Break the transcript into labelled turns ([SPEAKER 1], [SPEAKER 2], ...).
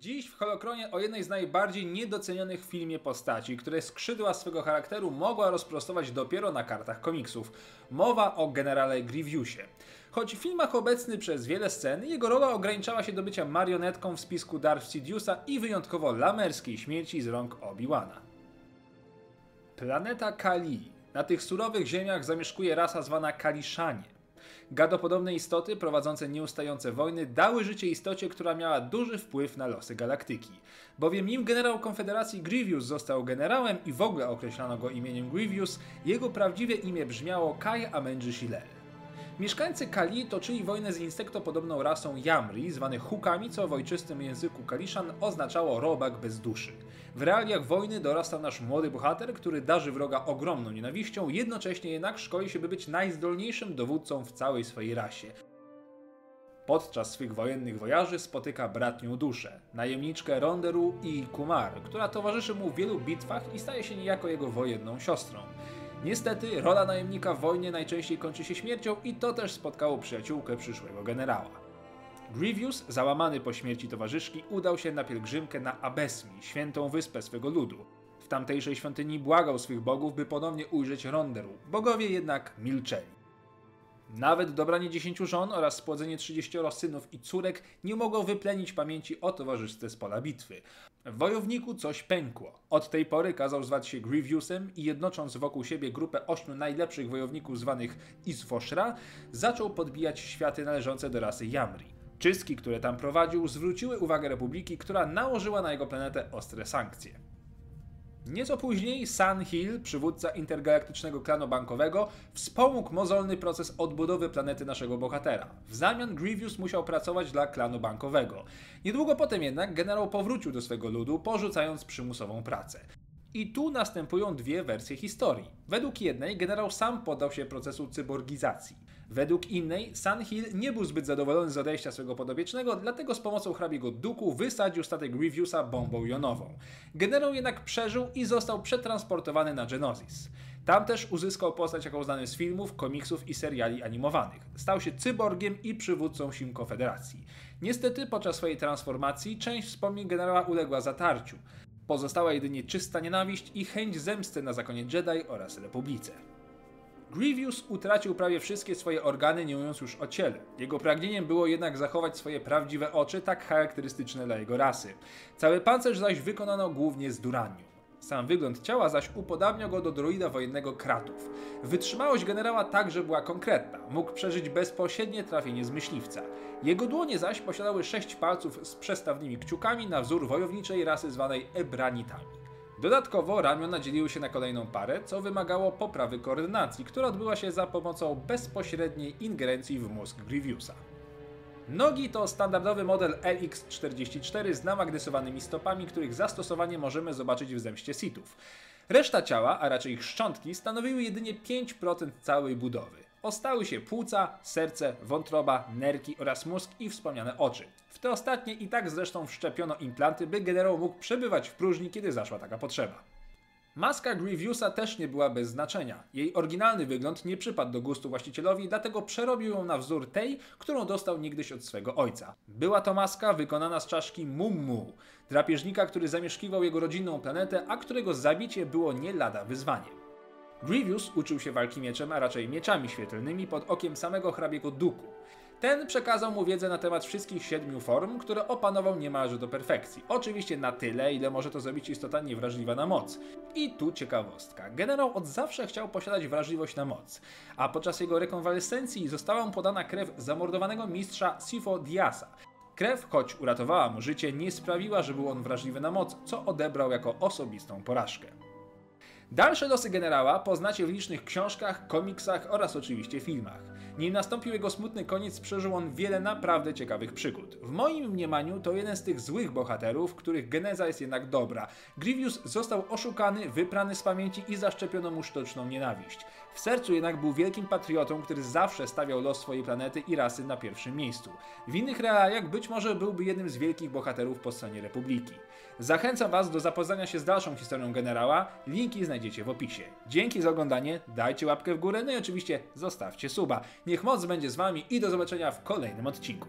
[SPEAKER 1] Dziś w Holokronie o jednej z najbardziej niedocenionych w filmie postaci, które skrzydła swego charakteru mogła rozprostować dopiero na kartach komiksów. Mowa o generale Grievousie. Choć w filmach obecny przez wiele scen, jego rola ograniczała się do bycia marionetką w spisku Darth Sidious'a i wyjątkowo lamerskiej śmierci z rąk Obi-Wana. Planeta Kali. Na tych surowych ziemiach zamieszkuje rasa zwana Kaliszanie. Gadopodobne istoty prowadzące nieustające wojny dały życie istocie, która miała duży wpływ na losy galaktyki. Bowiem nim generał Konfederacji Grievous został generałem i w ogóle określano go imieniem Grievous, jego prawdziwe imię brzmiało Kai Amenji. Mieszkańcy Kali toczyli wojnę z insektopodobną rasą Yamri, zwanych Hukami, co w ojczystym języku Kaliszan oznaczało robak bez duszy. W realiach wojny dorasta nasz młody bohater, który darzy wroga ogromną nienawiścią, jednocześnie jednak szkoli się, by być najzdolniejszym dowódcą w całej swojej rasie. Podczas swych wojennych wojaży spotyka bratnią duszę, najemniczkę Ronderu i Kumar, która towarzyszy mu w wielu bitwach i staje się niejako jego wojenną siostrą. Niestety, rola najemnika w wojnie najczęściej kończy się śmiercią i to też spotkało przyjaciółkę przyszłego generała. Grievous, załamany po śmierci towarzyszki, udał się na pielgrzymkę na Abesmi, świętą wyspę swego ludu. W tamtejszej świątyni błagał swych bogów, by ponownie ujrzeć Ronderu. Bogowie jednak milczeli. Nawet dobranie dziesięciu żon oraz spłodzenie 30 synów i córek nie mogło wyplenić pamięci o towarzystwie z pola bitwy. Wojowniku coś pękło. Od tej pory kazał zwać się Grievousem i jednocząc wokół siebie grupę ośmiu najlepszych wojowników zwanych Isfoshra, zaczął podbijać światy należące do rasy Yamri. Czystki, które tam prowadził, zwróciły uwagę Republiki, która nałożyła na jego planetę ostre sankcje. Nieco później Sun Hill, przywódca intergalaktycznego klanu bankowego, wspomógł mozolny proces odbudowy planety naszego bohatera. W zamian Grievous musiał pracować dla klanu bankowego. Niedługo potem jednak generał powrócił do swego ludu, porzucając przymusową pracę. I tu następują dwie wersje historii. Według jednej generał sam poddał się procesu cyborgizacji. Według innej Sun Hill nie był zbyt zadowolony z odejścia swojego podobiecznego, dlatego z pomocą hrabiego Duku wysadził statek Grievousa bombą jonową. Generał jednak przeżył i został przetransportowany na Genesis. Tam też uzyskał postać, jaką znany z filmów, komiksów i seriali animowanych. Stał się cyborgiem i przywódcą sił Konfederacji. Niestety podczas swojej transformacji część wspomnień generała uległa zatarciu. Pozostała jedynie czysta nienawiść i chęć zemsty na zakonie Jedi oraz Republice. Grievous utracił prawie wszystkie swoje organy, nie mówiąc już o ciele. Jego pragnieniem było jednak zachować swoje prawdziwe oczy, tak charakterystyczne dla jego rasy. Cały pancerz zaś wykonano głównie z duranium. Sam wygląd ciała zaś upodabniał go do droida wojennego Kratów. Wytrzymałość generała także była konkretna. Mógł przeżyć bezpośrednie trafienie z myśliwca. Jego dłonie zaś posiadały sześć palców z przestawnymi kciukami na wzór wojowniczej rasy zwanej Ebranitami. Dodatkowo ramiona dzieliły się na kolejną parę, co wymagało poprawy koordynacji, która odbyła się za pomocą bezpośredniej ingerencji w mózg Grievousa. Nogi to standardowy model LX44 z namagnesowanymi stopami, których zastosowanie możemy zobaczyć w zemście Sithów. Reszta ciała, a raczej ich szczątki, stanowiły jedynie 5% całej budowy. Ostały się płuca, serce, wątroba, nerki oraz mózg i wspomniane oczy. W te ostatnie i tak zresztą wszczepiono implanty, by generał mógł przebywać w próżni, kiedy zaszła taka potrzeba. Maska Grievousa też nie była bez znaczenia. Jej oryginalny wygląd nie przypadł do gustu właścicielowi, dlatego przerobił ją na wzór tej, którą dostał niegdyś od swego ojca. Była to maska wykonana z czaszki Mummu, drapieżnika, który zamieszkiwał jego rodzinną planetę, a którego zabicie było nie lada wyzwaniem. Grievous uczył się walki mieczem, a raczej mieczami świetlnymi pod okiem samego hrabiego Duku. Ten przekazał mu wiedzę na temat wszystkich siedmiu form, które opanował niemalże do perfekcji. Oczywiście na tyle, ile może to zrobić istota niewrażliwa na moc. I tu ciekawostka. Generał od zawsze chciał posiadać wrażliwość na moc, a podczas jego rekonwalescencji została mu podana krew zamordowanego mistrza Sifo Diasa. Krew, choć uratowała mu życie, nie sprawiła, że był on wrażliwy na moc, co odebrał jako osobistą porażkę. Dalsze losy generała poznacie w licznych książkach, komiksach oraz oczywiście filmach. Nim nastąpił jego smutny koniec, przeżył on wiele naprawdę ciekawych przygód. W moim mniemaniu to jeden z tych złych bohaterów, których geneza jest jednak dobra. Grievous został oszukany, wyprany z pamięci i zaszczepiono mu sztuczną nienawiść. W sercu jednak był wielkim patriotą, który zawsze stawiał los swojej planety i rasy na pierwszym miejscu. W innych realiach być może byłby jednym z wielkich bohaterów po stronie Republiki. Zachęcam Was do zapoznania się z dalszą historią generała, linki znajdziecie w opisie. Dzięki za oglądanie, dajcie łapkę w górę, no i oczywiście zostawcie suba. Niech moc będzie z Wami i do zobaczenia w kolejnym odcinku.